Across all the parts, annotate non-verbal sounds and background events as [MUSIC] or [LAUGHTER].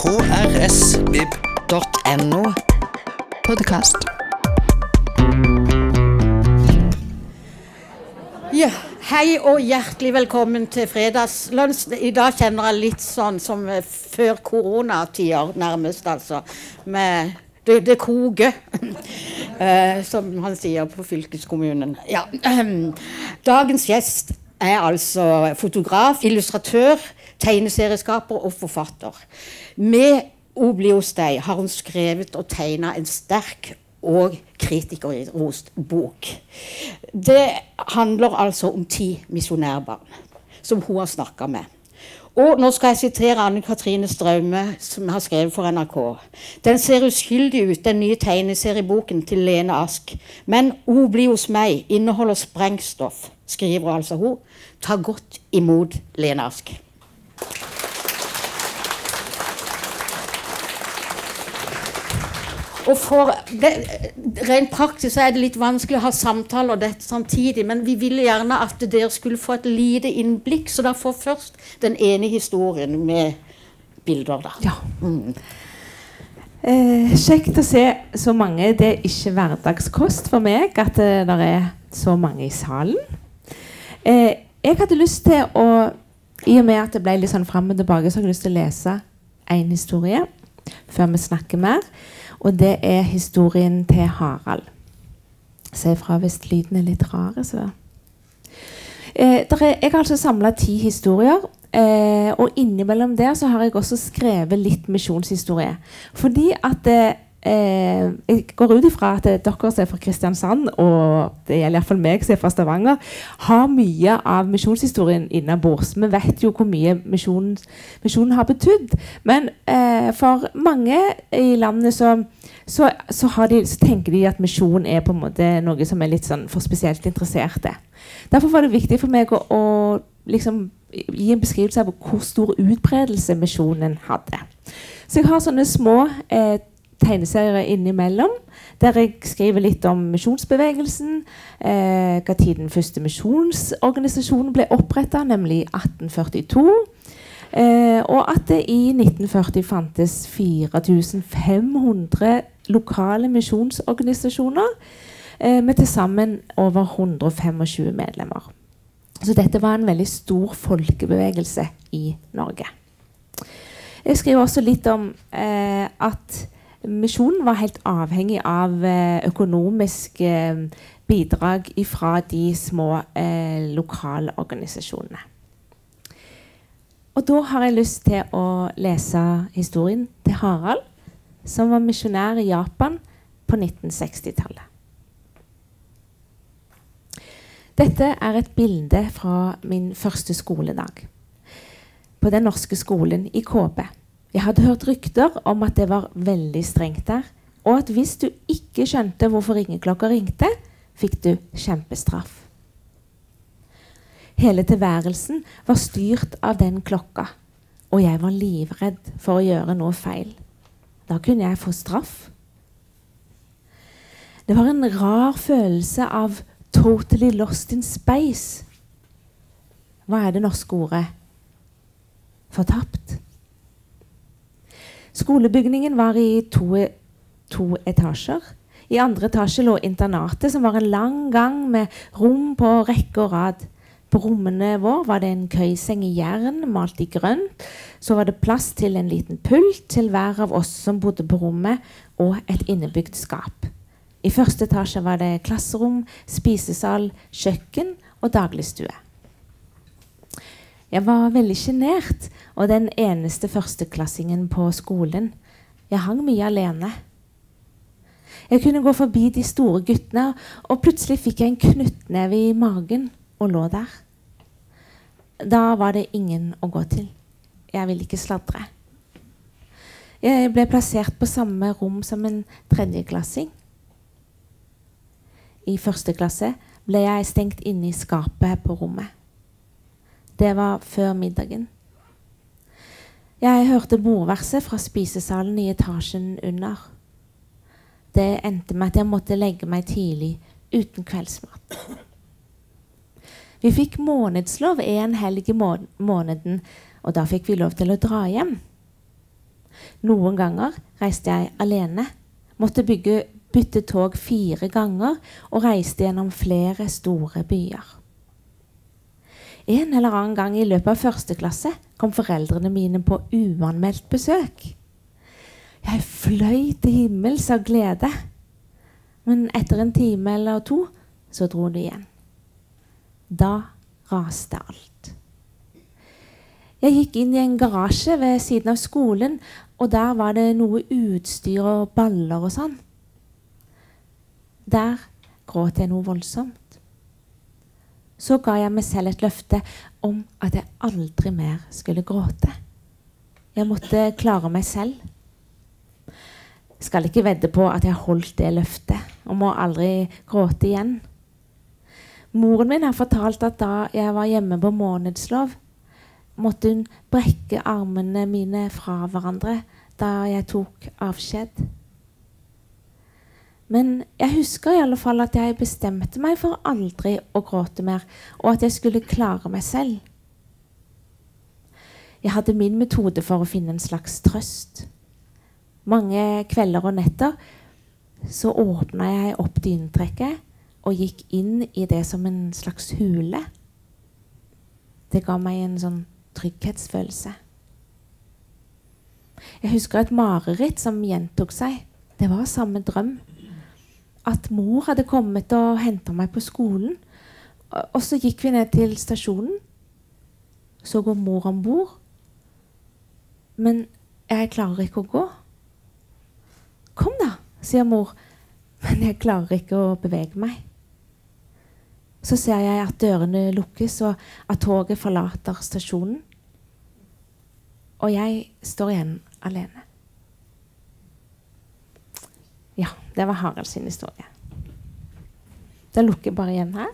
krsvib.no. Podkast. Ja, hei og hjertelig velkommen til fredagslunsj. I dag kjenner jeg litt sånn som før koronatider, nærmest, altså. Med det, det koker, [LAUGHS] eh, som han sier på fylkeskommunen. Ja. [CLEARS THROAT] Dagens gjest er altså fotograf, illustratør, tegneserieskaper og forfatter. Med Obliostei har hun skrevet og tegna en sterk og kritikerrost bok. Det handler altså om ti misjonærbarn som hun har snakka med. Og nå skal jeg sitere Anne Katrine Straume, som har skrevet for NRK. Den ser uskyldig ut, den nye tegneserieboken til Lene Ask. Men O bli hos meg inneholder sprengstoff, skriver altså hun. Ta godt imot Lene Ask. Og for det, Rent praktisk er det litt vanskelig å ha samtaler og dette samtidig, men vi ville gjerne at dere skulle få et lite innblikk, så da får først den ene historien med bilder. da. Ja. Mm. Eh, kjekt å se så mange. Det er ikke hverdagskost for meg at eh, det er så mange i salen. Eh, jeg hadde lyst til å I og med at det ble litt sånn fram og tilbake, så har jeg lyst til å lese én historie før vi snakker mer. Og det er historien til Harald. Se ifra hvis lyden er litt rar. Så. Eh, er, jeg har altså samla ti historier. Eh, og innimellom der så har jeg også skrevet litt misjonshistorie. Fordi at eh, Eh, jeg går ut ifra at dere som er fra Kristiansand, og det gjelder iallfall meg som er fra Stavanger, har mye av misjonshistorien innabords. Vi vet jo hvor mye misjonen, misjonen har betydd. Men eh, for mange i landet så, så, så, de, så, tenker de at misjon er på en måte noe som er litt sånn for spesielt interesserte. Derfor var det viktig for meg å, å liksom, gi en beskrivelse av hvor stor utbredelse misjonen hadde. Så jeg har sånne små eh, tegneserier innimellom. Der jeg skriver litt om misjonsbevegelsen. Eh, hva tid den første misjonsorganisasjonen ble oppretta, nemlig 1842. Eh, og at det i 1940 fantes 4500 lokale misjonsorganisasjoner eh, med til sammen over 125 medlemmer. Så dette var en veldig stor folkebevegelse i Norge. Jeg skriver også litt om eh, at Misjonen var helt avhengig av eh, økonomisk eh, bidrag fra de små lokale lokalorganisasjonene. Og da har jeg lyst til å lese historien til Harald, som var misjonær i Japan på 1960-tallet. Dette er et bilde fra min første skoledag. På den norske skolen i KB. Jeg hadde hørt rykter om at det var veldig strengt der, og at hvis du ikke skjønte hvorfor ringeklokka ringte, fikk du kjempestraff. Hele tilværelsen var styrt av den klokka, og jeg var livredd for å gjøre noe feil. Da kunne jeg få straff. Det var en rar følelse av 'totally lost in space'. Hva er det norske ordet? Fortapt. Skolebygningen var i to, to, etasjer. I andre etasje lå internatet, som var en lang gang med rom på rekke og rad. På rommene våre var det en køyseng i jern malt i grønt. Så var det plass til en liten pult til hver av oss som bodde på rommet, og et innebygd skap. I første etasje var det klasserom, spisesal, kjøkken og dagligstue. Jeg var veldig sjenert og den eneste førsteklassingen på skolen. Jeg hang mye alene. Jeg kunne gå forbi de store guttene, og plutselig fikk jeg en knyttneve i magen og lå der. Da var det ingen å gå til. Jeg ville ikke sladre. Jeg ble plassert på samme rom som en tredjeklassing. I første klasse ble jeg stengt inne i skapet på rommet. Det var før middagen. Jeg hørte bordverset fra spisesalen i etasjen under. Det endte med at jeg måtte legge meg tidlig uten kveldsmat. Vi fikk månedslov en helg i måneden, og da fikk vi lov til å dra hjem. Noen ganger reiste jeg alene. Måtte bygge, bytte tog fire ganger og reiste gjennom flere store byer. En eller annen gang i løpet av første klasse kom foreldrene mine på uanmeldt besøk. Jeg fløy til himmels av glede. Men etter en time eller to så dro de igjen. Da raste alt. Jeg gikk inn i en garasje ved siden av skolen, og der var det noe utstyr og baller og sånn. Der gråt jeg noe voldsomt. Så ga jeg meg selv et løfte om at jeg aldri mer skulle gråte. Jeg måtte klare meg selv. Skal ikke vedde på at jeg holdt det løftet og må aldri gråte igjen. Moren min har fortalt at da jeg var hjemme på månedslov, måtte hun brekke armene mine fra hverandre da jeg tok avskjed. Men jeg husker i alle fall at jeg bestemte meg for aldri å gråte mer, og at jeg skulle klare meg selv. Jeg hadde min metode for å finne en slags trøst. Mange kvelder og netter så åpna jeg opp dynetrekket og gikk inn i det som en slags hule. Det ga meg en sånn trygghetsfølelse. Jeg husker et mareritt som gjentok seg. Det var samme drøm. At mor hadde kommet og henta meg på skolen. Og så gikk vi ned til stasjonen. Så går mor om bord. Men jeg klarer ikke å gå. Kom, da, sier mor. Men jeg klarer ikke å bevege meg. Så ser jeg at dørene lukkes, og at toget forlater stasjonen. Og jeg står igjen alene. Ja, det var Harald sin historie. Da lukker bare igjen her.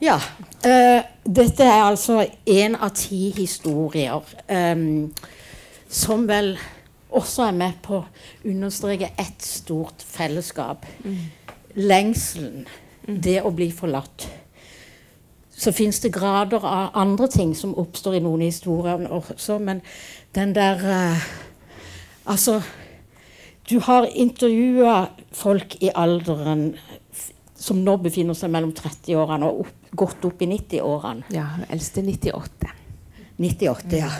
Ja. Uh, dette er altså én av ti historier um, som vel også er med på å understreke ett stort fellesskap. Lengselen. Det å bli forlatt. Så fins det grader av andre ting som oppstår i noen historier også, men den der uh, Altså Du har intervjua folk i alderen som nå befinner seg mellom 30-årene og opp, godt opp i 90-årene. Ja, eldste 98. 98, ja.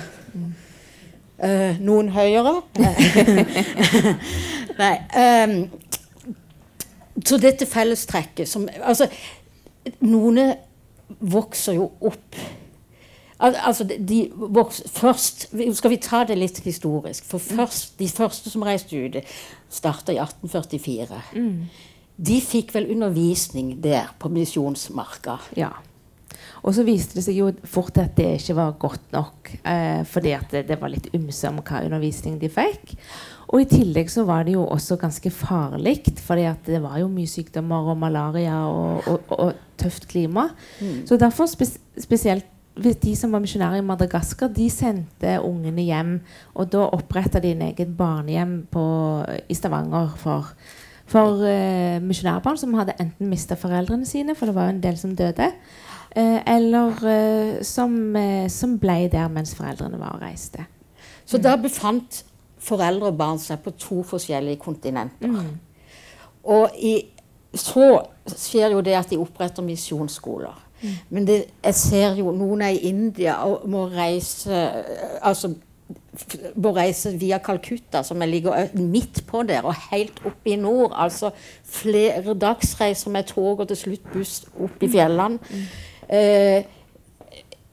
Eh, noen høyere? [LAUGHS] Nei. Um, så dette fellestrekket som Altså, noen vokser jo opp Al altså, de- vokser først Skal vi ta det litt historisk? For først, de første som reiste ut, starta i 1844. De fikk vel undervisning der, på Misjonsmarka. Ja. Og så viste det seg jo fort at det ikke var godt nok. Eh, fordi at det, det var litt ymse om hva undervisning de fikk. Og i tillegg så var det jo også ganske farlig, fordi at det var jo mye sykdommer og malaria og, og, og, tøft klima. Så derfor spes spesielt de som var misjonærer i Madagaskar, de sendte ungene hjem. Og da oppretta de en egen barnehjem på, i Stavanger for, for uh, misjonærbarn som hadde enten mista foreldrene sine, for det var jo en del som døde, eller eh, som, eh, som ble der mens foreldrene var og reiste. Så da befant foreldre og barn seg på to forskjellige kontinenter. Og i, så skjer jo det at de oppretter misjonsskoler. Men det, jeg ser jo noen er i India og må reise eh, altså må reise via Calcutta, som ligger midt på der, og helt opp i nord. Altså flere dagsreiser med tog og til slutt buss opp i fjellene. Eh,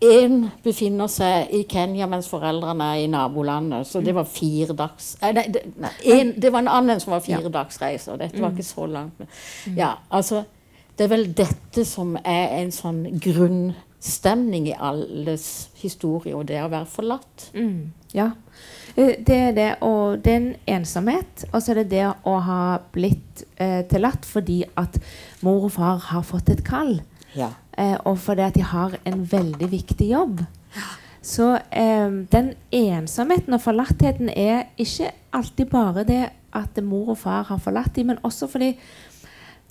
en befinner seg i Kenya mens foreldrene er i nabolandet. Så det var fire dags... eh, Nei, det, nei en, det var en annen som var fire dagsreiser. Dette var ikke så langt. Men, ja, altså, det er vel dette som er en sånn grunnstemning i alles historie, og det å være forlatt. Ja. Eh, Det er det, og det er en ensomhet. Og så er det det å ha blitt eh, tillatt fordi at mor og far har fått et kall. Ja. Eh, og fordi at de har en veldig viktig jobb. Så eh, den ensomheten og forlattheten er ikke alltid bare det at mor og far har forlatt dem, men også fordi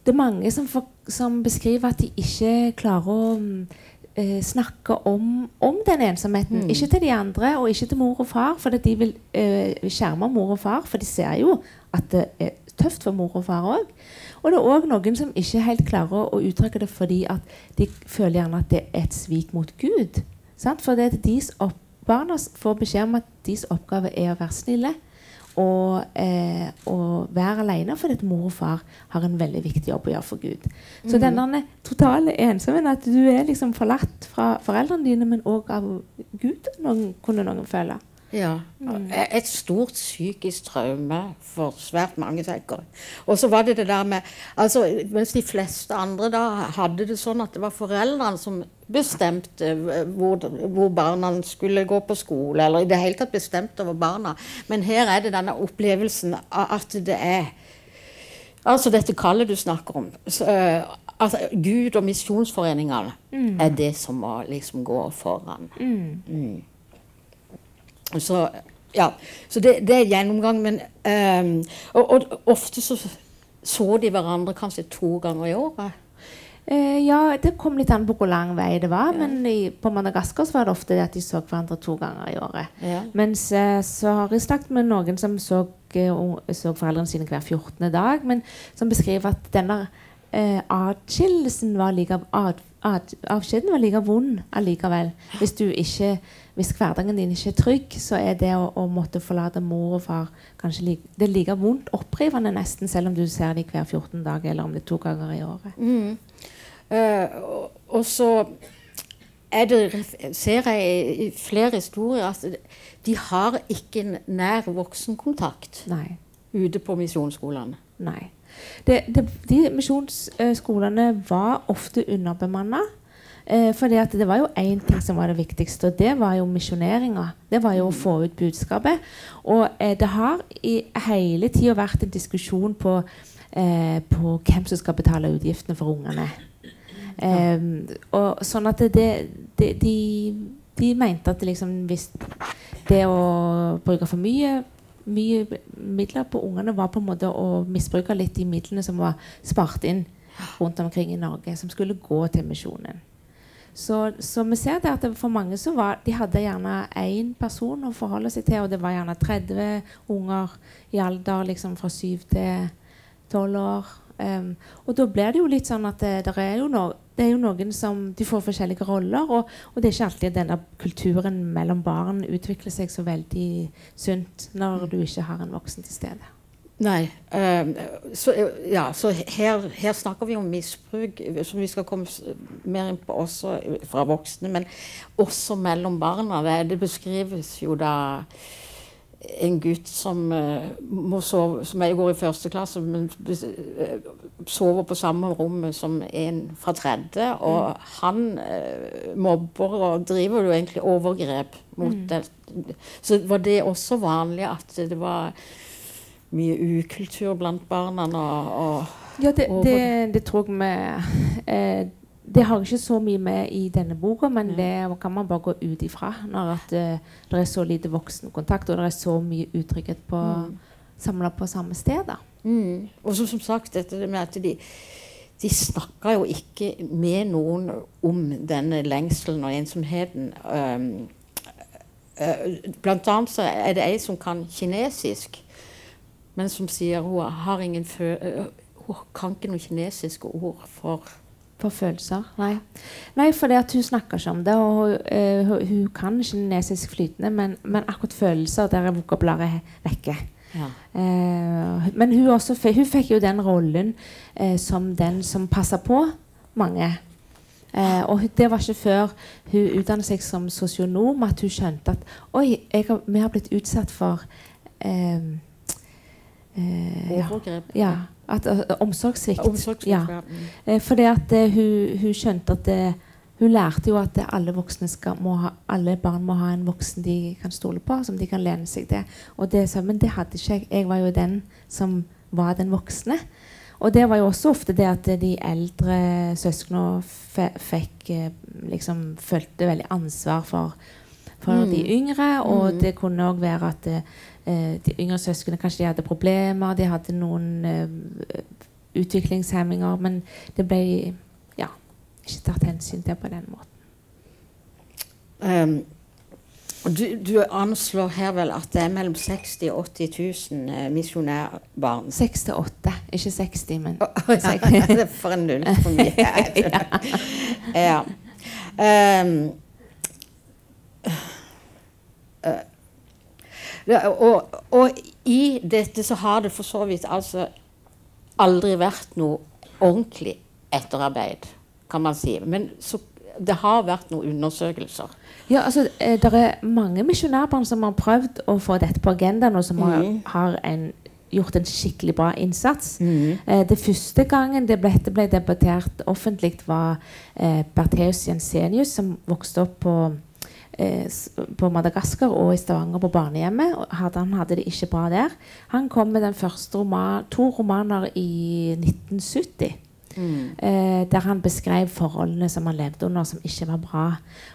det er mange som, for, som beskriver at de ikke klarer å mm, eh, snakke om, om den ensomheten. Ikke til de andre, og ikke til mor og far, for de vil eh, skjerme mor og far. For de ser jo at det er tøft for mor og far òg. Og det er òg noen som ikke helt klarer å uttrykke det fordi at de føler gjerne at det er et svik mot Gud. Sant? For det er opp, barna får beskjed om at deres oppgave er å være snille og, eh, og være alene fordi at mor og far har en veldig viktig jobb å gjøre for Gud. Så mm. denne totale ensomheten, at du er liksom forlatt fra foreldrene dine, men òg av Gud, noen, kunne noen føle. Ja. Et stort psykisk traume for svært mange, tenker jeg. Og så var det det der med altså, Mens de fleste andre da hadde det sånn at det var foreldrene som bestemte hvor, hvor barna skulle gå på skole, eller i det hele tatt bestemte over barna. Men her er det denne opplevelsen av at det er Altså dette kallet du snakker om. Så, eh, altså, Gud og misjonsforeningene er det som må liksom gå foran. Mm. Så ja, så det, det er gjennomgang, men um, og, og ofte så så de hverandre kanskje to ganger i året. Uh, ja, det kom litt an på hvor lang vei det var, men i, på Madagaskar var det ofte det at de så hverandre to ganger i året. Ja. Mens eh, så har jeg snakket med noen som så, eh, så foreldrene sine hver 14. dag, men som beskriver at denne eh, atskillelsen var like ad, ad, Avskjeden var like vond allikevel. Hvis du ikke hvis hverdagen din ikke er trygg, så er det å, å måtte forlate mor og far kanskje like, det er like vondt opprivende nesten, selv om du ser dem hver 14 dag, eller om det er to ganger i året. Mm. Uh, og, og så er det, ser jeg i- flere historier at de har ikke nær voksenkontakt Nei. ute på misjonsskolene. Nei. Det, det, de misjonsskolene var ofte underbemanna. Eh, fordi det var jo én ting som var det viktigste, og det var jo misjoneringa. Det var jo å få ut budskapet. Og eh, det har i hele tida vært en diskusjon på, eh, på hvem som skal betale utgiftene for ungene. Eh, og sånn at det, det, de, de mente at liksom hvis det å bruke for mye mye midler på ungene var på en måte å misbruke litt de midlene som var spart inn rundt omkring i Norge, som skulle gå til misjonen. Så, så vi ser det at det for mange så var de hadde gjerne én person å forholde seg til, og det var gjerne 30 unger i alder liksom fra 7 til 12 år. Um, og da blir det jo litt sånn at det, er jo no, det er jo noen som De får forskjellige roller, og, og det er ikke alltid denne kulturen mellom barn utvikler seg så veldig sunt når du ikke har en voksen til stede. Nei. Um, så ja, så her, her snakker vi om misbruk, som vi skal komme mer inn på også fra voksne, men også mellom barna. Det, det beskrives jo da en gutt som eh, sove, som jeg går i første klasse, men eh, sover på samme rom som en fra tredje. Og han eh, mobber og driver jo egentlig overgrep mot det. Så var det også vanlig at det var mye ukultur blant barna. Og, og Ja, det, det, det tror jeg vi Det har ikke så mye med i denne boka, men det kan man bare gå ut ifra når at, uh, det er så lite voksenkontakt, og det er så mye utrygghet på, Mm. samla på samme sted. Da. Mm. Og så, som sagt, dette med at de, de snakker jo ikke med noen om denne lengselen og ensomheten. Um, uh, blant annet så er det ei som kan kinesisk, men som sier hun har ingen fø uh, Hun kan ikke noe kinesiske ord for For følelser? Nei. Nei, for hun snakker ikke om det. Og uh, hun, hun kan kinesisk flytende, men, men akkurat følelser, der er vokabularet vekke. ja. Uh, men hun, også, hun fikk jo den rollen uh, som den som passer på mange. Og det var ikke før hun utdannet seg som sosionom at hun skjønte at oi, har, vi har blitt utsatt for eh, ja, ja, at, uh, omsorgssvikt. Omsorgssvikt, Ja. ja. Mm. Eh, fordi at eh, hun, hun skjønte at det, Hun lærte jo at alle skal, må ha, alle barn må ha en voksen de kan stole på, som de kan lene seg til. Og det, sa- men det hadde ikke jeg. Jeg var jo den som var den voksne. Og det var jo også ofte det at de eldre søsknene fikk liksom følte veldig ansvar for, for Mm. de yngre. Og Mm. det kunne òg være at de yngre søsknene kanskje de hadde problemer. De hadde noen eh, utviklingshemminger, men det ble ja, ikke tatt hensyn til på den måten. Um, du, du anslår her vel at det er mellom 60 000 og 80 000 eh, misjonærbarn. Seks til åtte, ikke 60, men oh, ja, [LAUGHS] det er for en null for mye. [LAUGHS] ja. Um, eh, ja, og, og i dette så har det for så vidt altså aldri vært noe ordentlig etterarbeid, kan man si. Men så, det har vært noen undersøkelser. Ja, altså, eh, Det er mange misjonærbarn som har prøvd å få dette på agendaen, og som har, Mhm. har en, gjort en skikkelig bra innsats. Eh, det første gangen det ble, dette ble debattert offentlig, var eh, Bertheus Jensenius, som vokste opp på, på Madagaskar og i Stavanger på barnehjemmet. Hadde, han hadde det ikke bra der. Han kom med den første roman, to romaner i 1970. Eh, der han beskrev forholdene som han levde under, som ikke var bra.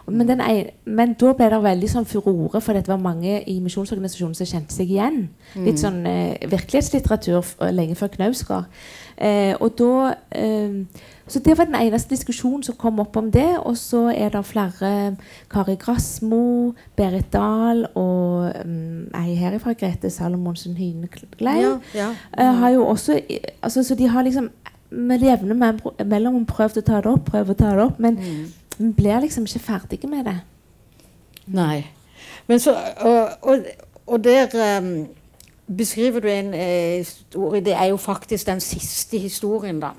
Men, den ene, men da ble det veldig sånn furore, for det var mange i misjonsorganisasjonen som kjente seg igjen. Litt sånn eh, virkelighetslitteratur lenge før Knausgård. Eh, og da eh, Så det var den eneste diskusjonen som kom opp om det. Og så er det flere Kari Grasmo, Berit Dahl og um, ei herifra, Grete Salomonsen Hyneklein. Ja, ja. Eh, har jo også altså, Så de har liksom med jevne mellomrom prøvd å ta det opp, prøvd å ta det opp, men vi blir liksom ikke ferdige med det. Nei. Men så, og, og, og der um, beskriver du en eh, historie Det er jo faktisk den siste historien, da.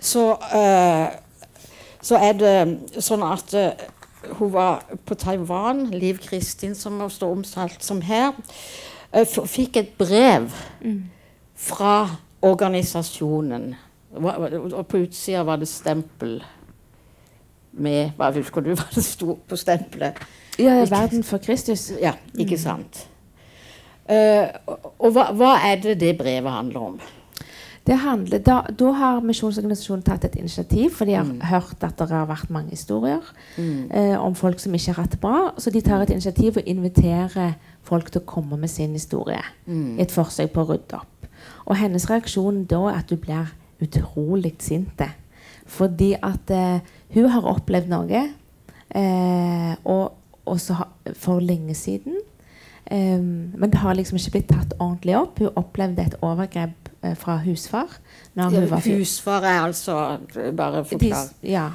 Så, eh, så er det sånn at eh, hun var på Taiwan, Liv Kristin, som står omtalt som her, eh, fikk et brev fra organisasjonen. Og på utsida var det stempel med Hva husker du [LAUGHS] hva det sto på stempelet? Ja, Verden for Kristus. Ja, ikke sant. Eh, og hva, hva er det det brevet handler om? Det handler, da, da har Misjonsorganisasjonen tatt et initiativ, for de har hørt at det har vært mange historier eh, om folk som ikke har hatt det bra. Så de tar et initiativ og inviterer folk til å komme med sin historie. I et forsøk på å rydde opp. Og hennes reaksjon da er at du blir utrolig sint. Fordi at eh, hun har opplevd noe eh, og, og så ha, for lenge siden. Um, men det har liksom ikke blitt tatt ordentlig opp. Hun opplevde et overgrep uh, fra husfar. Når hun var. Husfar er altså Bare De, forklar. ja.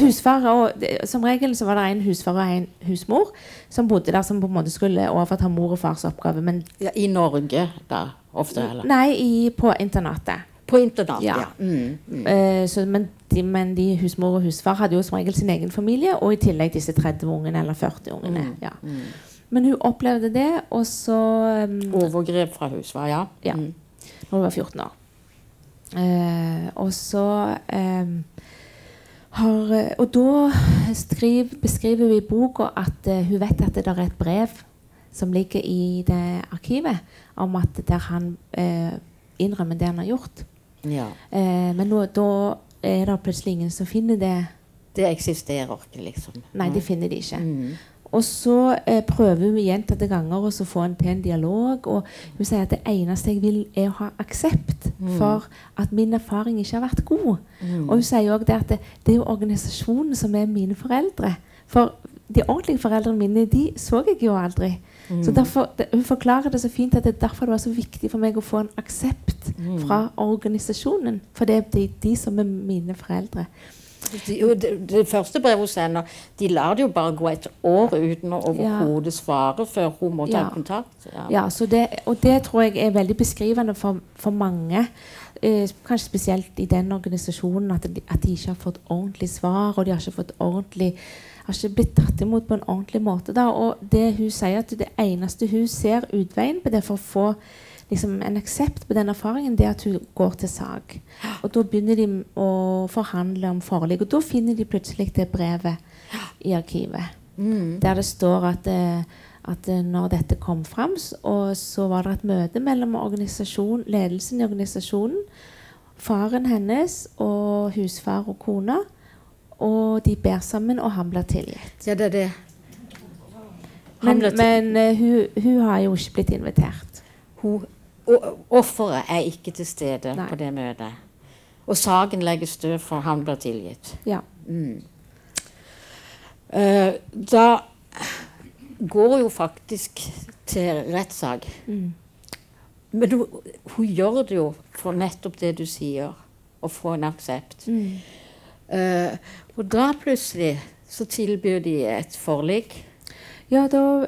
Husfar og, Som regel så var det en husfar og en husmor som bodde der, som på en måte skulle overta mor og fars oppgave. Men Ja, I Norge, da? Ofte, eller? nei, i, på internatet. På internat, Ja. ja. Mm, mm. Eh, så, men, de, men de husmor og husfar hadde jo som regel sin egen familie, og i tillegg disse 30 ungene eller 40 ungene. Mm, Ja. Men hun opplevde det, og så um, Overgrep fra husfar, ja. Ja. Mm. når hun var 14 år. Uh, og så um, har eh, Og da skriv, beskriver hun i boka at uh, hun vet at det er et brev som ligger i det arkivet, om at der han uh, innrømmer det han har gjort. ja. Uh, men nå, da er det plutselig ingen som finner det. Det eksisterer ikke, liksom. Nei, det finner de ikke. Mm. Og så eh, prøver hun gjentatte ganger å få en pen dialog. Og hun sier at det eneste jeg vil, er å ha aksept for at min erfaring ikke har vært god. Mm. Og hun sier det at det, det er jo organisasjonen som er mine foreldre. For de ordentlige foreldrene mine de så jeg jo aldri. Så derfor, det, Hun forklarer det så fint at det er derfor det var så viktig for meg å få en aksept fra organisasjonen. For det er de, de som er mine foreldre. Jo, det, det første brevet hun sender, de lar det jo bare gå et år uten å overhodet svare før hun må ta Ja. kontakt. Ja. Ja, så det, og det tror jeg er veldig beskrivende for, for mange. Eh, kanskje spesielt i den organisasjonen. At de, at de ikke har fått ordentlig svar, og de har ikke fått ordentlig har ikke blitt tatt imot på en ordentlig måte. Da. Og det hun sier at det eneste hun ser utveien på det for å få liksom, en aksept på den erfaringen, det at hun går til sak. Og da begynner de å forhandle om forlik, og da finner de plutselig det brevet i arkivet. Der det står at, eh, at eh, når dette kom fram, og så var det et møte mellom ledelsen i organisasjonen, faren hennes og husfar og kona, og de ber sammen, og han blir tilgitt. ja, det er det. Men, men uh, hun, hun har jo ikke blitt invitert. Hun- Offeret er ikke til stede Nei. på det møtet. Og saken legges død, for han blir tilgitt. Ja. Eh, da går hun faktisk til rettssak. Men hun, hun gjør det jo for nettopp det du sier, å få en aksept. Eh, og da plutselig så tilbyr de et forlik. Ja, da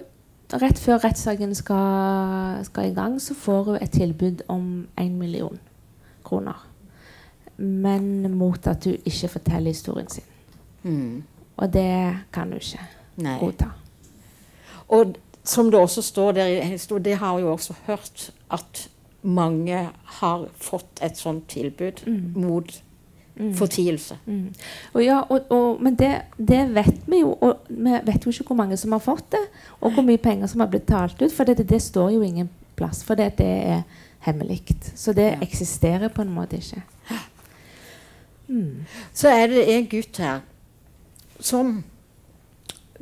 Rett før rettssaken skal, skal i gang, så får hun et tilbud om én million kroner. Men mot at hun ikke forteller historien sin. Mm. Og det kan hun ikke Nei. godta. Og som det også står der i historien, det har jeg jo også hørt, at mange har fått et sånt tilbud mot fortielse. Mm. Og ja, og, og, men det, det vet vi jo. Og vi vet jo ikke hvor mange som har fått det, og hvor mye penger som har blitt talt ut. For det, det står jo ingen plass, for det, det er hemmelig. Så det Ja. eksisterer på en måte ikke. Så er det en gutt her som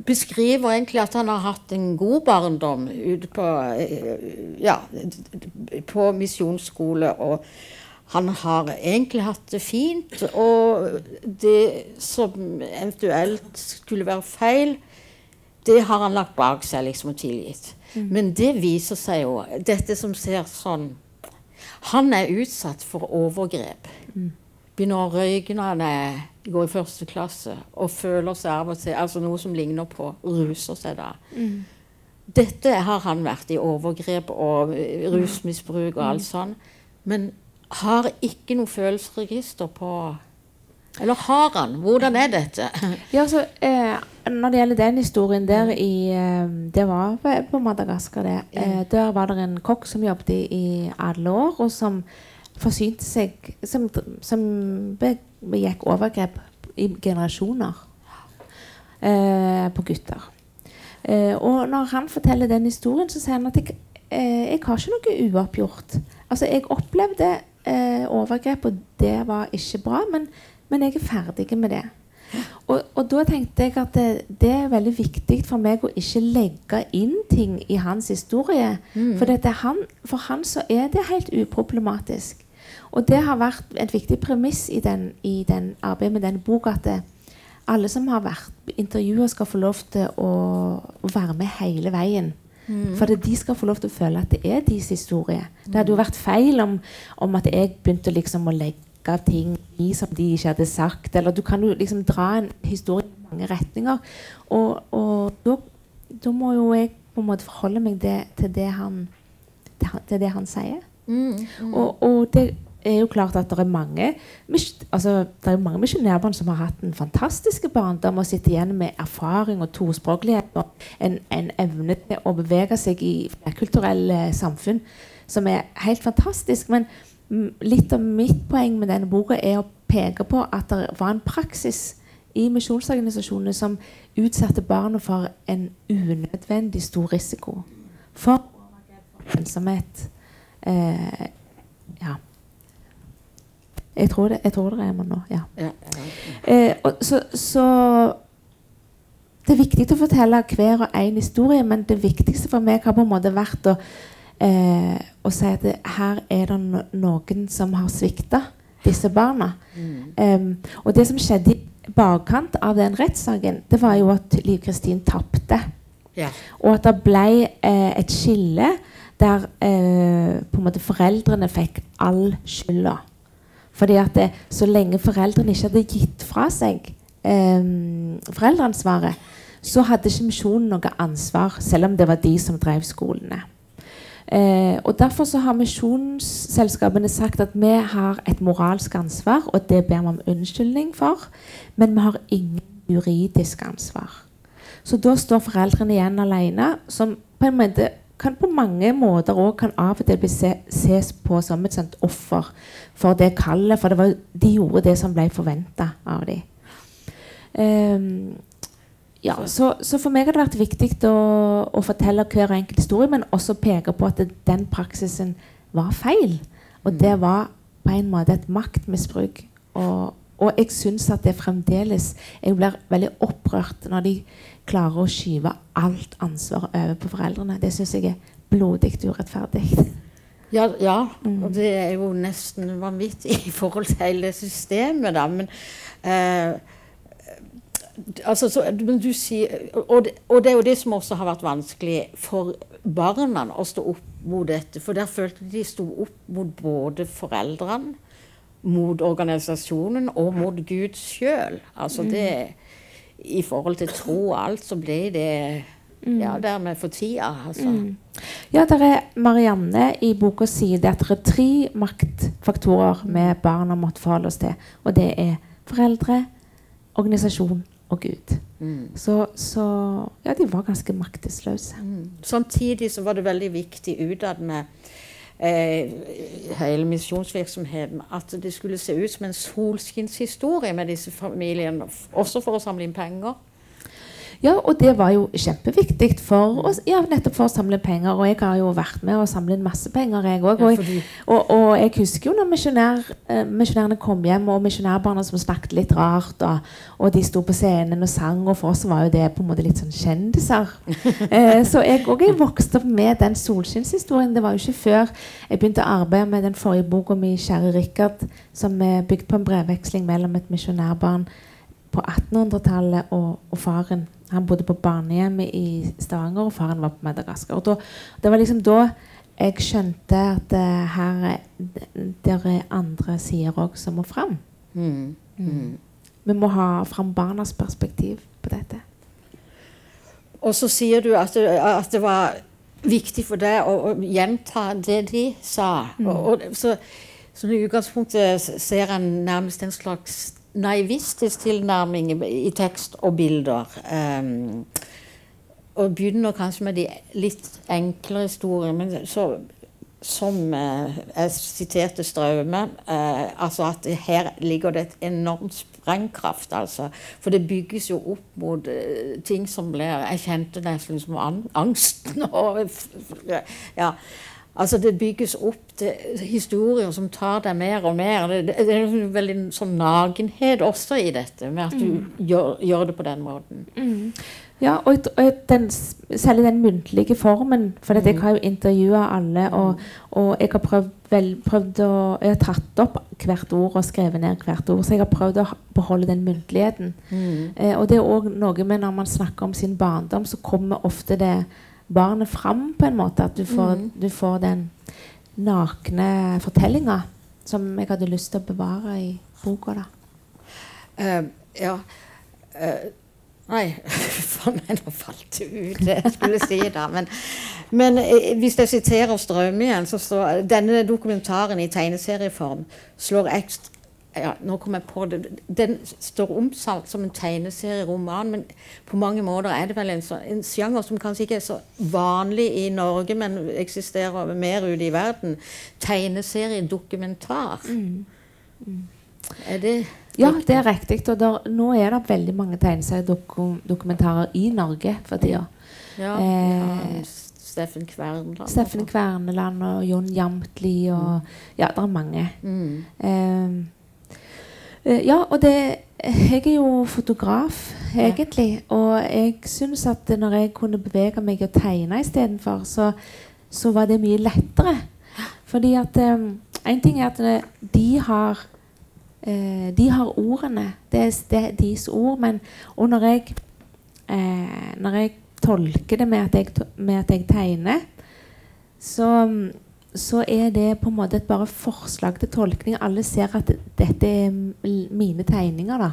beskriver egentlig at han har hatt en god barndom ute på, eh, ja, på misjonsskole. Og han har egentlig hatt det fint. Og det som eventuelt skulle være feil, det har han lagt bak seg liksom og tilgitt. Men det viser seg jo, dette som ser sånn Han er utsatt for overgrep begynner å røyke når han er, går i første klasse, og føler seg av og til altså noe som ligner på ruser seg da. Dette har han vært i overgrep og eh, rusmisbruk og alt sånn, men har ikke noe følelsesregister på Eller har han? Hvordan er dette? [LAUGHS] Ja, så, eh, når det gjelder den historien der i eh, Det var på- Madagaskar, det. Eh, der var det en kokk som jobbet i, i alle år, og som forsynte seg Som, som begikk overgrep i generasjoner eh, på gutter. Eh, og når han forteller den historien, så sier han at jeg, eh, jeg har ikke noe uoppgjort. Altså, jeg opplevde eh, overgrep, og det var ikke bra, men, men jeg er ferdig med det. Og, og da tenkte jeg at det, det er veldig viktig for meg å ikke legge inn ting i hans historie. For, dette, er han, for han så er det helt uproblematisk. Og det har vært et viktig premiss i, den, i den arbeidet med denne boka. at det, alle som har vært intervjua, skal få lov til å være med hele veien. For det, de skal få lov til å føle at det er deres historie. Det hadde jo vært feil om, om at jeg begynte liksom å legge av ting i som de ikke hadde sagt. Eller du kan jo liksom dra en historie i mange retninger. Og, og da, da må jo jeg på en måte forholde meg det, til, det han, til, det han sier. Og, og det er jo klart at det er mange altså, det er mange misjonærbarn som har hatt en fantastisk barndom og sitter igjen med erfaring og tospråklighet og en, en evne til å bevege seg i flerkulturelle samfunn som er helt fantastisk. Men litt av mitt poeng med denne boka er å peke på at det var en praksis i misjonsorganisasjonene som utsatte barna for en unødvendig stor risiko. For overgrep, ensomhet. Eh, ja. Jeg tror, det, jeg tror det er med nå. Ja. Ja. Eh, og, så, så Det er viktig å fortelle hver og en historie, men det viktigste for meg har på en måte vært å, eh, å si at det, her er det no noen som har svikta disse barna. Em, og det som skjedde i bakkant av den rettssaken, det var jo at Liv Kristin tapte. Ja. Og at det ble eh, et skille der eh, foreldrene fikk all skylda. Fordi at det, så lenge foreldrene ikke hadde gitt fra seg eh, foreldreansvaret, så hadde ikke misjonen noe ansvar, selv om det var de som drev skolene. Eh, og Derfor så har misjonsselskapene sagt at vi har et moralsk ansvar, og det ber vi om unnskyldning for, men vi har ingen juridisk ansvar. Så da står foreldrene igjen alene, som på en måte kan på mange måter kan av og til bli se, ses på som et sånt offer for det kallet. For det var, de gjorde det som ble forventa av dem. Um, ja, så, så for meg har det vært viktig å, å fortelle hver enkelt historie, men også peke på at det, den praksisen var feil. Og det var på en måte et maktmisbruk. Og, og jeg syns at det fremdeles Jeg blir veldig opprørt når de klarer å skyve alt ansvar over på foreldrene. Det syns jeg er blodig urettferdig. Ja, ja. og det er jo nesten vanvittig i forhold til hele systemet, da. Men eh, altså, så, men du sier, og, det, og det er jo det som også har vært vanskelig for barna å stå opp mot dette. For der følte de sto opp mot både foreldrene, mot organisasjonen og mot Gud sjøl. Altså det I forhold til tro og alt, så ble det ja, dermed for tida, altså. Ja, der er Marianne i boka sier det at det er tre maktfaktorer vi barna måtte forholde oss til. Og det er foreldre, organisasjon og Gud. Så, så ja, de var ganske maktesløse. Samtidig så var det veldig viktig utad med hele misjonsvirksomheten at det skulle se ut som en solskinnshistorie med disse familiene, også for å samle inn penger. Ja, og det var jo kjempeviktig for oss, ja, nettopp for å samle penger. Og jeg har jo vært med å samle inn masse penger, jeg òg. Og, og, og jeg husker jo når misjonær, eh, misjonærene kom hjem, og misjonærbarna som snakket litt rart, og, og de sto på scenen og sang, og for oss var jo det på en måte litt sånn kjendiser. [LAUGHS] eh, så jeg òg vokste opp med den solskinnshistorien. Det var jo ikke før jeg begynte å arbeide med den forrige boka mi, 'Kjære Rikard', som er bygd på en brevveksling mellom et misjonærbarn på 1800-tallet og, og faren. Han bodde på barnehjemmet i Stavanger, og faren var på Madagaskar. Og da, det var liksom da jeg skjønte at uh, her er, det er andre sider òg som må fram. Mm. Mm. Vi må ha fram barnas perspektiv på dette. Og så sier du at det, at det var viktig for deg å, å gjenta det de sa. Og, og, så, så i utgangspunktet ser en nærmest en slags naivistisk tilnærming i, tekst og bilder. Um, og begynner kanskje med de litt enklere historiene, så, som uh, jeg siterte Straume, Uh, altså at her ligger det et enormt sprengkraft, altså. For det bygges jo opp mot uh, ting som blir Jeg kjente nesten som an, angsten og Ja. Altså Det bygges opp til historier som tar deg mer og mer. Det, det, det er en veldig sånn nakenhet også i dette, med at du gjør, gjør det på den måten. Ja, og, og den, særlig den muntlige formen. For jeg har jo intervjua alle, og, og jeg har prøvd, vel, prøvd å Jeg har tatt opp hvert ord og skrevet ned hvert ord, så jeg har prøvd å beholde den muntligheten. Eh, og det er òg noe med når man snakker om sin barndom, så kommer ofte det barnet fram på en måte. At du får, du får den nakne fortellinga som jeg hadde lyst til å bevare i boka. da. Uh, ja uh, Nei, [LAUGHS] for meg nå falt det ut det jeg skulle si da. Men, men eh, hvis jeg siterer Strøm igjen, så står denne dokumentaren i tegneserieform slår ekstra ja, nå kom jeg på det. Den står omsalt som en tegneserieroman, men på mange måter er det vel en, en sjanger som kanskje ikke er så vanlig i Norge, men eksisterer mer ute i verden. Tegneseriedokumentar. Er det Ja, det er riktig. Og der, nå er det veldig mange tegneseriedokumentarer i Norge for tida. Ja, Eh, ja, Steffen Kverneland. Steffen Kverneland og Jon Jamtli og Ja, det er mange. Mm. Eh, ja, og det Jeg er jo fotograf, egentlig. Og jeg syns at når jeg kunne bevege meg og tegne istedenfor, så, så var det mye lettere. Fordi at En ting er at eh, de har uh, De har ordene. Det er, det er deres ord. Men og når jeg uh, Når jeg tolker det med at jeg, med at jeg tegner, så, så er det på en måte et bare forslag til tolkning. Alle ser at dette er mine tegninger. da.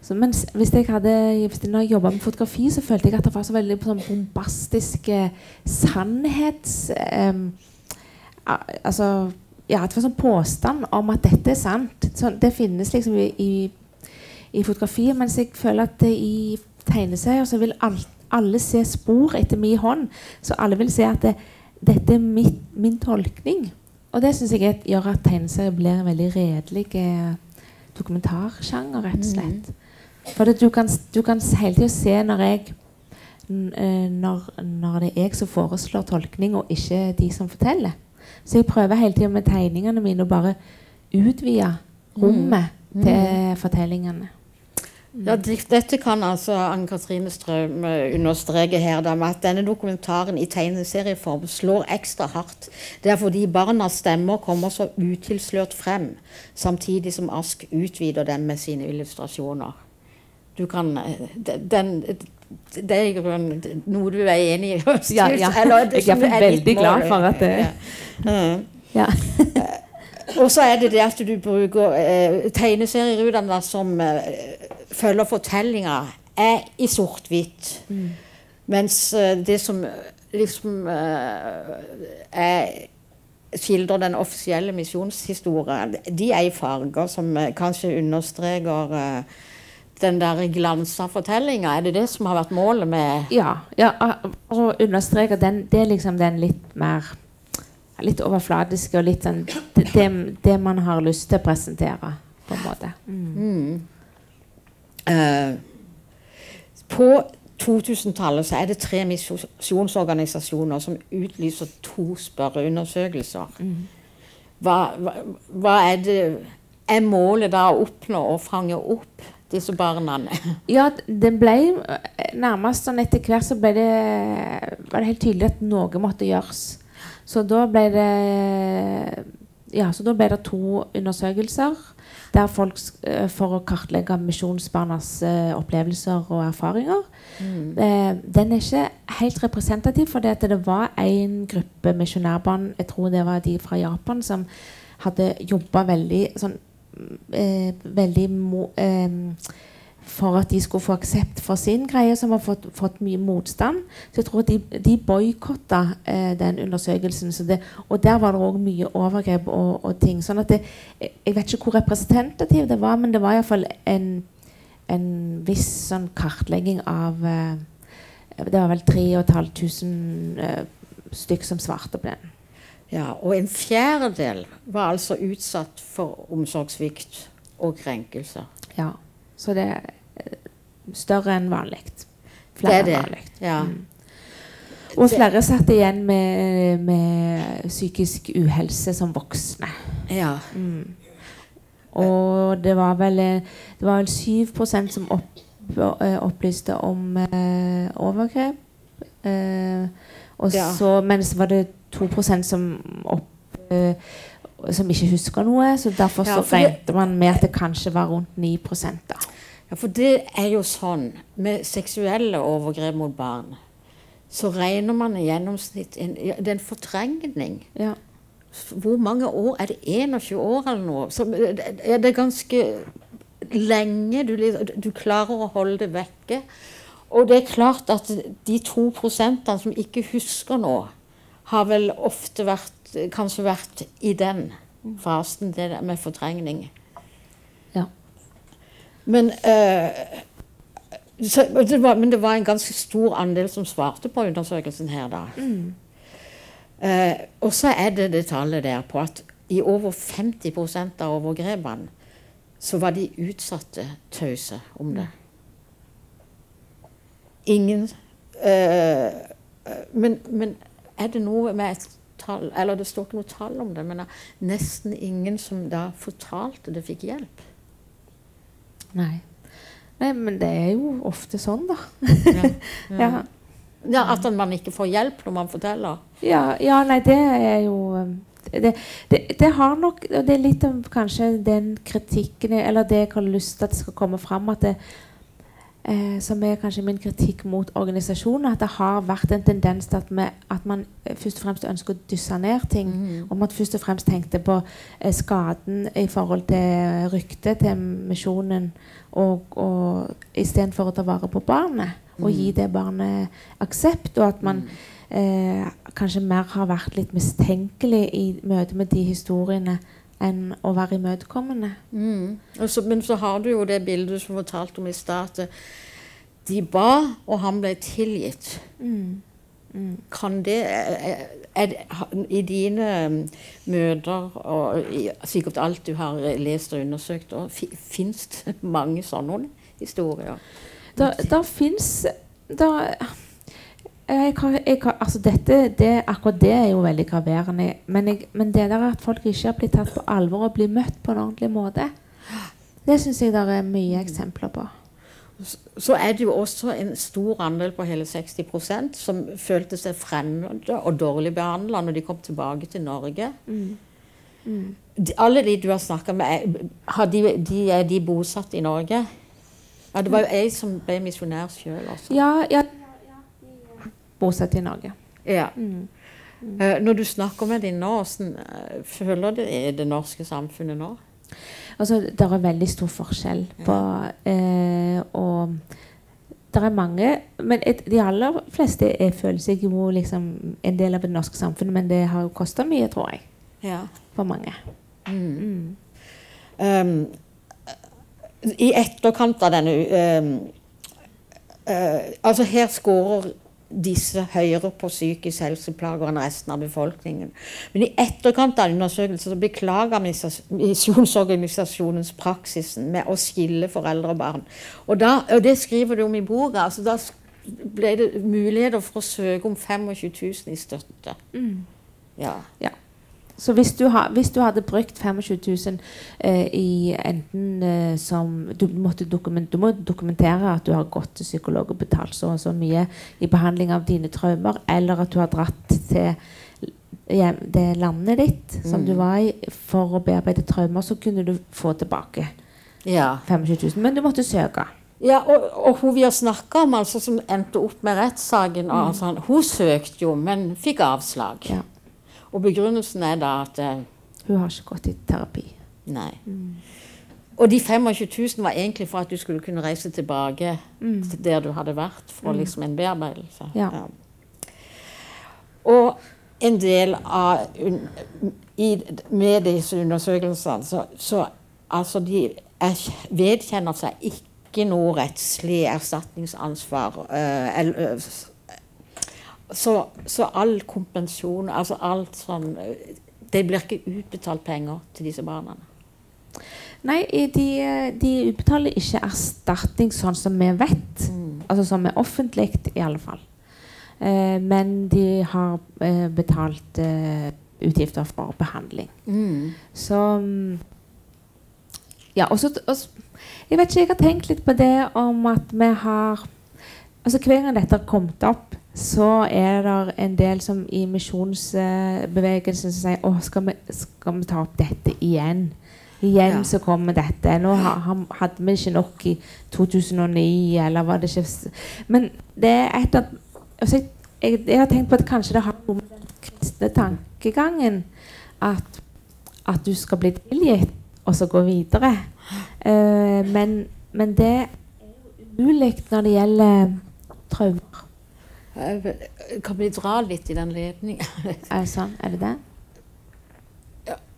Så, men hvis jeg hadde når jobba med fotografi, så følte jeg at det var så veldig sånn bombastisk sannhets... Um, altså ja, det var sånn påstand om at dette er sant. Så det finnes liksom i, i, i fotografiet, mens jeg føler at det i tegneserier så vil alt, alle se spor etter min hånd. Så alle vil se at det, dette er mitt, min tolkning. Og det syns jeg gjør at tegneserier blir en veldig redelig eh, dokumentarsjanger, rett og slett. For du, kan, du kan hele tida se når jeg eh, når, når det er jeg som foreslår tolkning, og ikke de som forteller. Så jeg prøver hele tida med tegningene mine å bare utvide rommet til fortellingene. Ja, Dette kan altså Anne Katrine Strøm eh, understreke her, da, med at denne dokumentaren i tegneserieform slår ekstra hardt. Det er fordi barnas stemmer kommer så utilslørt frem, samtidig som Ask utvider dem med sine illustrasjoner. Du kan eh, den, Det er i grunnen noe du er enig i? [LAUGHS] Ja, ja. Eller det Jeg er veldig glad for at det- Ja. Mm. Ja. Og så er det det at du bruker eh, tegneserierutene som eh, følger fortellinga, er i sort-hvitt. Mens eh, det som eh, liksom eh, er skildrer den offisielle misjonshistorien, de er i farger som kanskje understreker den der glansa fortellinga. Er det det som har vært målet med Ja, ja og understreke den Det er liksom den litt mer Litt overfladiske og litt sånn det, det, man har lyst til å presentere, på en måte. Mm. Eh, på 2000-tallet så er det tre misjonsorganisasjoner som utlyser to spørreundersøkelser. Hva, hva, hva er det Er målet da å oppnå og fange opp disse barna? [LAUGHS] Ja, det ble nærmest sånn etter hvert så ble det, var det helt tydelig at noe måtte gjøres. Så da ble det ja, så da ble det to undersøkelser der folk, eh, for å kartlegge misjonsbarnas eh, opplevelser og erfaringer. Eh, den er ikke helt representativ, for det, var en gruppe misjonærbarn, jeg tror det var de fra Japan, som hadde jobba veldig sånn eh, veldig mo, eh, for at de skulle få aksept for sin greie, som har fått, fått mye motstand. Så jeg tror at de, de boikotta eh, den undersøkelsen. Så det, og der var det òg mye overgrep og, og ting. sånn at det, jeg vet ikke hvor representativ det var, men det var iallfall en, en viss sånn kartlegging av eh, Det var vel 3500 eh, stykk som svarte på den. Ja, og en fjerdedel var altså utsatt for omsorgssvikt og krenkelser. Ja. Så det er eh, større enn vanlig. Det er det. enn vanlig. Ja. Og flere satt igjen med, med psykisk uhelse som voksne. ja. Og det var vel, eh, det var vel 7% som opp, eh, opplyste om eh, overgrep. Eh, og Ja. så, mens var det 2% som, opp, eh, som ikke husker noe. Så derfor Ja, så for regnet man med at det kanskje var rundt 9 da. Ja, for det er jo sånn med seksuelle overgrep mot barn. Så regner man i gjennomsnitt en, ja, Det er en fortrengning. Ja. Hvor mange år? Er det 21 år eller noe? Så, ja, det er ganske lenge du, liksom- du klarer å holde det vekke. Og det er klart at de to prosentene som ikke husker nå, har vel ofte vært Kanskje vært i den fasen, det der med fortrengning. Ja. Men, eh, så, det var, men det var en ganske stor andel som svarte på undersøkelsen her, da. Eh, og så er det det tallet der på at i over 50% av overgrepene så var de utsatte tause om det. Ingen uh, men, men er det noe med et tall Eller det står ikke noe tall om det, men nesten ingen som da fortalte det, fikk hjelp. Nei. Nei, men det er jo ofte sånn, da. Ja. [LAUGHS] Ja. Ja, At man ikke får hjelp når man forteller. Ja, ja, nei, det er jo um, det, det, det har nok Det er litt om kanskje den kritikken Eller det jeg har lyst til at det skal komme fram, at det, eh, som er kanskje min kritikk mot organisasjonen, at det har vært en tendens til at, vi, at man eh, først og fremst ønsker å dysse ned ting. Og man først og fremst tenkte på eh, skaden i forhold til ryktet til misjonen, og, og istedenfor å ta vare på barnet og gi det barnet aksept, og at man eh, kanskje mer har vært litt mistenkelig i møte med de historiene enn å være imøtekommende. Mm. Men så har du jo det bildet som fortalte om i stad, at de ba, og han ble tilgitt. Kan det er, er, det- I dine um, møter, og sikkert alt du har lest og undersøkt, fins det mange sånne historier? Da, da fins da, jeg, kan- jeg, kan- altså dette, det, Akkurat det er jo veldig graverende. Men, jeg, men det der at folk ikke har blitt tatt på alvor og blir møtt på en ordentlig måte, det syns jeg det er mye eksempler på. så er det jo også en stor andel på hele 60% som følte seg fremmede og dårlig behandla når de kom tilbake til Norge. De, alle de du har snakka med, er- har de, de, er de bosatt i Norge? Ja, det var jo ei som ble misjonær sjøl også. Ja, ja, bosatt i Norge. Ja. Eh, Når du snakker med dem nå, hvordan eh, føler du i det norske samfunnet nå? Altså, det er veldig stor forskjell på eh, Og det er mange Men et, de aller fleste er, føler seg jo liksom en del av det norske samfunnet, men det har jo kosta mye, tror jeg, Ja. for mange. Mm. Um, I etterkant av denne um, uh, Altså, her skårer disse høyere på psykisk helseplager enn resten av befolkningen. Men i etterkant av undersøkelsen så beklager mis- Misjonsorganisasjonens praksisen med å skille foreldre og barn. Og, da, og det skriver du om i boka. altså Da ble det muligheter for å søke om 25 000 i støtte. Ja. Så hvis du, ha, hvis du hadde brukt 25 000 eh, i enten eh, som du, dokument, du må dokumentere at du har gått til psykolog og betalt så og så mye i behandling av dine traumer, eller at du har dratt til hjem, det landet ditt som du var i for å bearbeide traumer, så kunne du få tilbake ja. 25 000. Men du måtte søke. Ja, og, og hun vi har snakka om, altså, som endte opp med rettssaken, mm. altså, hun søkte jo, men fikk avslag. Ja. Og begrunnelsen er da at eh, Hun har ikke gått i terapi. Nei. Og de 25 000 var egentlig for at du skulle kunne reise tilbake til der du hadde vært, for liksom en bearbeidelse. Ja. Og en del av i, Med disse undersøkelsene, så, så altså de er, vedkjenner seg ikke noe rettslig erstatningsansvar. eh, eller, så, så all kompensjon, altså alt sånn eh, Det blir ikke utbetalt penger til disse barna. Nei, de, eh, de utbetaler ikke erstatning sånn som vi vet. Altså som er offentlig, i alle fall. Eh, men de har eh, betalt eh, utgifter for behandling. Så mm, Ja, og så- Jeg vet ikke, jeg har tenkt litt på det om at vi har Altså Hver gang dette har kommet opp, så er det en del som i misjonsbevegelsen som sier at skal skal vi ta opp dette igjen? Igjen Ja. så kommer dette. Nå ha, ha- hadde vi ikke nok i 2009, eller var det ikke Men det er et av altså jeg, jeg, jeg har tenkt på at kanskje det har noe med den kristne tankegangen at, at du skal bli tilgitt, og så gå videre. Uh, men, men det er jo ulikt når det gjelder traumer. Eh, Kan vi dra litt i den ledningen? [LAUGHS] Er det sånn? Er det det?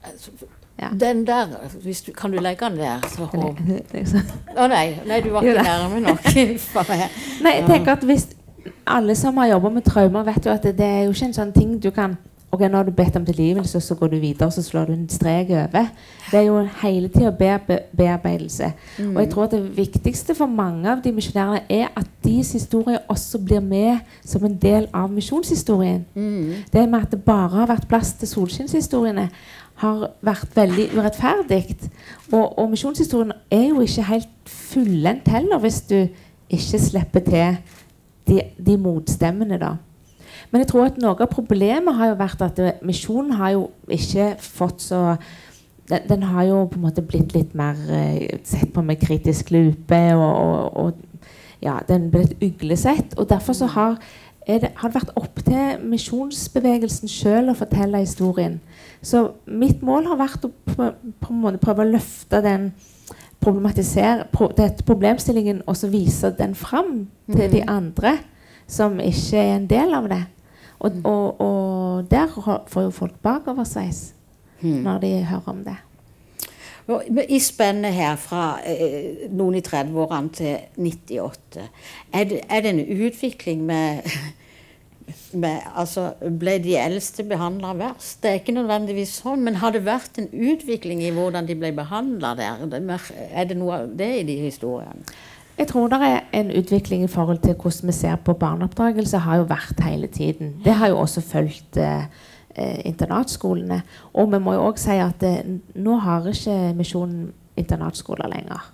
Altså, Ja. Den der, hvis du, kan du legge den der? Så håp. Eller- [LAUGHS] liksom. Å nei, nei, du var ikke nærme nok. [LAUGHS] Nei, jeg tenker at hvis alle som har jobba med traumer, vet jo at det, det er jo ikke en sånn ting du kan Ok, nå har du bedt om tilgivelse, så går du videre så slår du en strek over. Det er jo hele tida bearbe bearbeidelse. Og jeg tror det viktigste for mange av de misjonærene er at deres historie også blir med som en del av misjonshistorien. Det med at det bare har vært plass til solskinnshistoriene, har vært veldig urettferdig. Og, og misjonshistorien er jo ikke helt fullendt heller, hvis du ikke slipper til de, de motstemmene, da. Men jeg tror at noe av problemet har jo vært at misjonen har jo ikke fått så den, den har jo på en måte blitt litt mer eh, sett på med kritisk lupe, og, og, og ja, den ble et uglesett. Og derfor så har, det, har det vært opp til misjonsbevegelsen sjøl å fortelle historien. Så mitt mål har vært å på, på en måte prøve å løfte den problematisere pro, dette problemstillingen og så vise den fram til de andre som ikke er en del av det. Og, og, og der får jo folk bakoversveis når de hører om det. I spennet her fra eh, noen i 30-årene til 98, er det, er det en utvikling med, [LAUGHS] med altså, Ble de eldste behandla verst? Det er ikke nødvendigvis sånn, men har det vært en utvikling i hvordan de ble behandla der? Er Er det noe av det i de historiene? Jeg tror det er en utvikling i forhold til hvordan vi ser på barneoppdragelse, har jo vært hele tiden. Det har jo også fulgt eh, eh, internatskolene. Og vi må jo òg si at eh, nå har ikke Misjonen internatskoler lenger.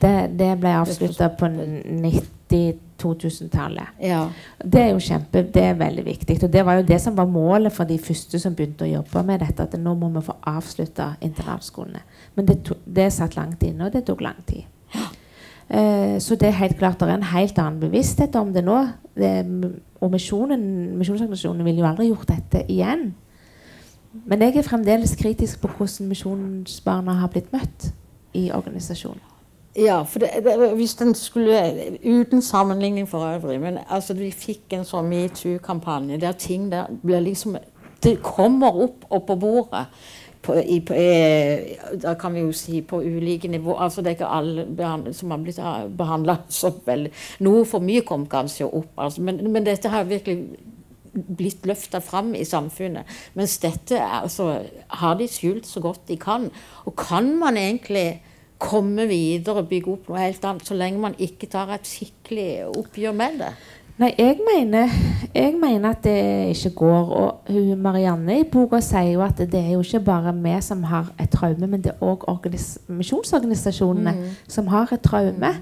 Det, det ble avslutta på 90-2000-tallet. Ja. Det er jo kjempe, det er veldig viktig. Og det var jo det som var målet for de første som begynte å jobbe med dette. At nå må vi få avslutta internatskolene. Men det, to, det satt langt inne, og det tok lang tid. Eh, så det er helt klart det er en helt annen bevissthet om det nå. Det, og misjonsorganisasjonene ville jo aldri gjort dette igjen. Men jeg er fremdeles kritisk på hvordan misjonsbarna har blitt møtt i organisasjonen. Ja, for det, det, hvis den skulle Uten sammenligning for øvrig, men altså vi fikk en sånn metoo-kampanje der ting der ble liksom Det kommer opp, opp på bordet. På, i, på, eh, da kan vi jo si på ulike nivåer. Altså det er ikke alle som har blitt behandla så veldig Noe for mye kom kanskje opp, altså, men, men dette har virkelig blitt løfta fram i samfunnet. Mens dette altså, har de skjult så godt de kan. Og kan man egentlig komme videre og bygge opp noe helt annet, så lenge man ikke tar et skikkelig oppgjør med det? Nei, jeg mener, jeg mener at det ikke går. Og hun, Marianne i boka sier jo at det er jo ikke bare vi som har et traume, men det er òg misjonsorganisasjonene som har et traume.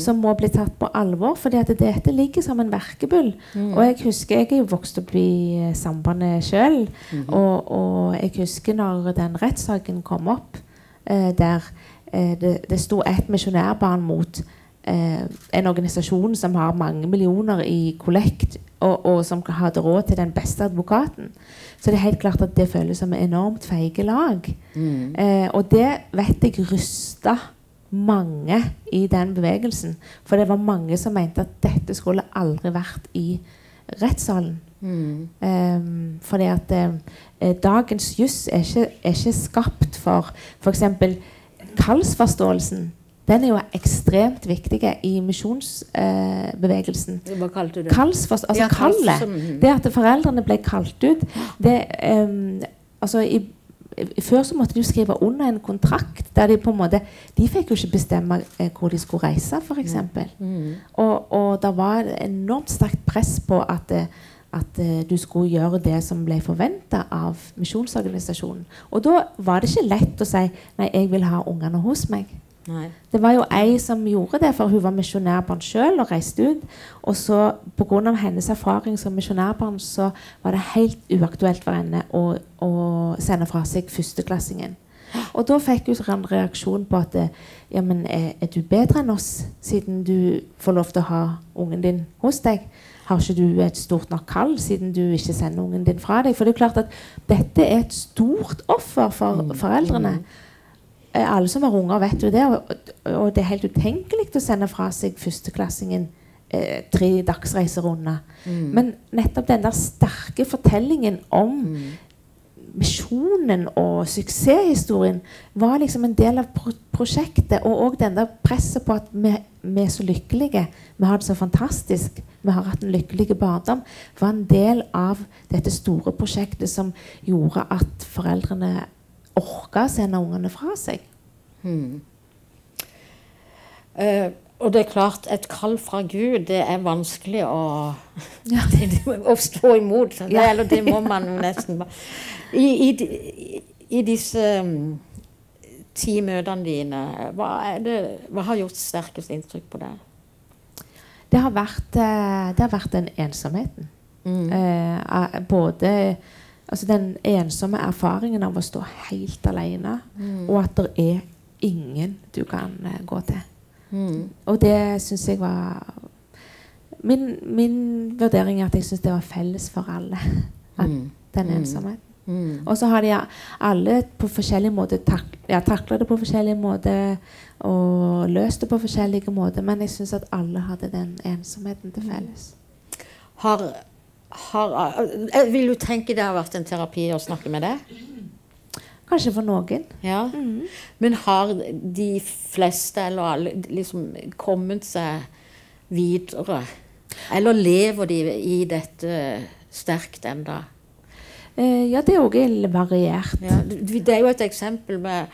Som må bli tatt på alvor, at dette ligger som en verkebyll. Og jeg husker, jeg er jo vokst opp i eh, sambandet sjøl, og, og jeg husker når den rettssaken kom opp, eh, der eh, det, det sto et misjonærbarn mot eh, en organisasjon som har mange millioner i kollekt, og, og som hadde råd til den beste advokaten. Så det er helt klart at det føles som enormt feige lag. Eh, og det vet jeg rysta mange i den bevegelsen. For det var mange som mente at dette skulle aldri vært i rettssalen. Eh, fordi at eh, dagens juss er er ikke skapt for f.eks. kallsforståelsen. Den er jo ekstremt viktig i misjonsbevegelsen. Hva kalte du det? Altså Ja, kall- kallet. som- Det at foreldrene ble kalt ut det, um, altså i, i, Før så måtte de jo skrive under en kontrakt der de på en måte De fikk jo ikke bestemme eh, hvor de skulle reise, f.eks. Mm. Og, og det var enormt sterkt press på at, eh, at eh, du skulle gjøre det som ble forventa av misjonsorganisasjonen. Og da var det ikke lett å si nei, jeg vil ha ungene hos meg. Nei. Det var jo ei som gjorde det, for hun var misjonærbarn sjøl og reiste ut. Og så pga. hennes erfaring som misjonærbarn så var det helt uaktuelt for henne å, å sende fra seg førsteklassingen. Og da fikk hun en reaksjon på at eh, ja, men er, er du bedre enn oss siden du får lov til å ha ungen din hos deg? Har ikke du et stort nok kall siden du ikke sender ungen din fra deg? For det er klart at dette er et stort offer for foreldrene. Eh, Alle som har unger, vet jo det. Og, og det er helt utenkelig å sende fra seg førsteklassingen eh, tre dagsreiser unna. Men nettopp den der sterke fortellingen om misjonen og suksesshistorien var liksom en del av pro prosjektet. Og òg den der presset på at vi, vi er så lykkelige. Vi har det så fantastisk. Vi har hatt en lykkelig barndom. var en del av dette store prosjektet som gjorde at foreldrene orka å sende ungene fra seg. Eh, og det er klart, et kall fra Gud, det er vanskelig å, [LAUGHS] Ja. å stå imot. Det, eller det må man jo [LAUGHS] nesten I, i, i disse um, ti møtene dine, hva, det, hva har gjort sterkest inntrykk på deg? Det har vært, eh, det har vært den ensomheten. Mm. Eh, både altså den ensomme erfaringen av å stå helt alene, Mm. og at det er ingen du kan uh, gå til. Mm. Og det syns jeg var min, min vurdering er at jeg syns det var felles for alle. [LAUGHS] Mm. Den Mm. ensomheten. Mm. Og så har de alle på forskjellig måte tak ja, takla det på forskjellige måter og løst det på forskjellige måter, men jeg syns at alle hadde den ensomheten til felles. Har, har, eh, vil du tenke det har vært en terapi å snakke med deg? Kanskje for noen. Ja. Men har de fleste eller alle liksom kommet seg videre? Eller lever de i dette sterkt enda? Eh, ja, det er òg variert. Ja, det er jo et eksempel med,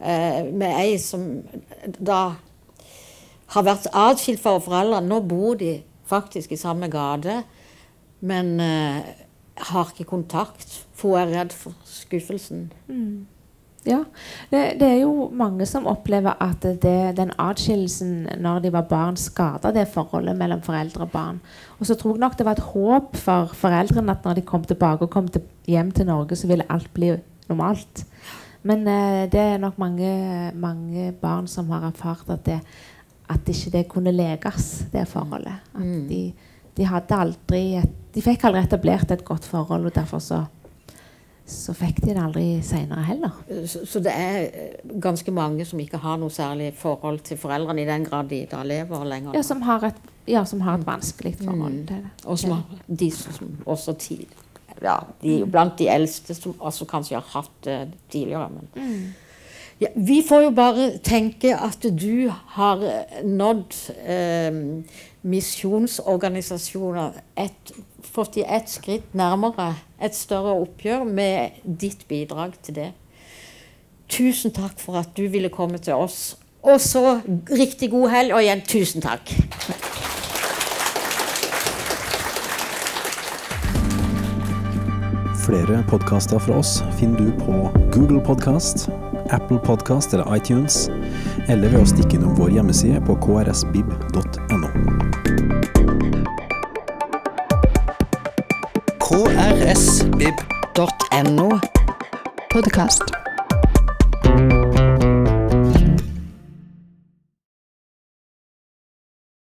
eh, med ei som da har vært atskilt fra foreldrene. Nå bor de faktisk i samme gate, men eh, har ikke kontakt, for hun er redd for skuffelsen. Ja. Det, det er jo mange som opplever at det, den atskillelsen når de var barn, skada det forholdet mellom foreldre og barn. Og så tror jeg nok det var et håp for foreldrene at når de kom tilbake og kom til, hjem til Norge, så ville alt bli normalt. Men eh, det er nok mange, mange barn som har erfart at det, at ikke det kunne lekes, det forholdet. At de, de hadde aldri et, De fikk aldri etablert et godt forhold, og derfor så så fikk de det aldri seinere heller. Så, så det er eh, ganske mange som ikke har noe særlig forhold til foreldrene, i den grad de da lever lenger. Ja, som har et, ja, som har et vanskelig forhold Mm. til det. Og som har, de som også tid, ja, de jo blant de eldste som også kanskje har hatt det tidligere. Men. Ja, vi får jo bare tenke at du har eh, nådd eh, misjonsorganisasjoner et, fått de ett skritt nærmere et større oppgjør med ditt bidrag til det. Tusen takk for at du ville komme til oss. Og så riktig god helg, og igjen tusen takk. Flere podkaster fra oss finner du på Google Podkast, Apple Podkast eller iTunes, eller ved å stikke innom vår hjemmeside på krsbib.no. krsbib.no. Podkast.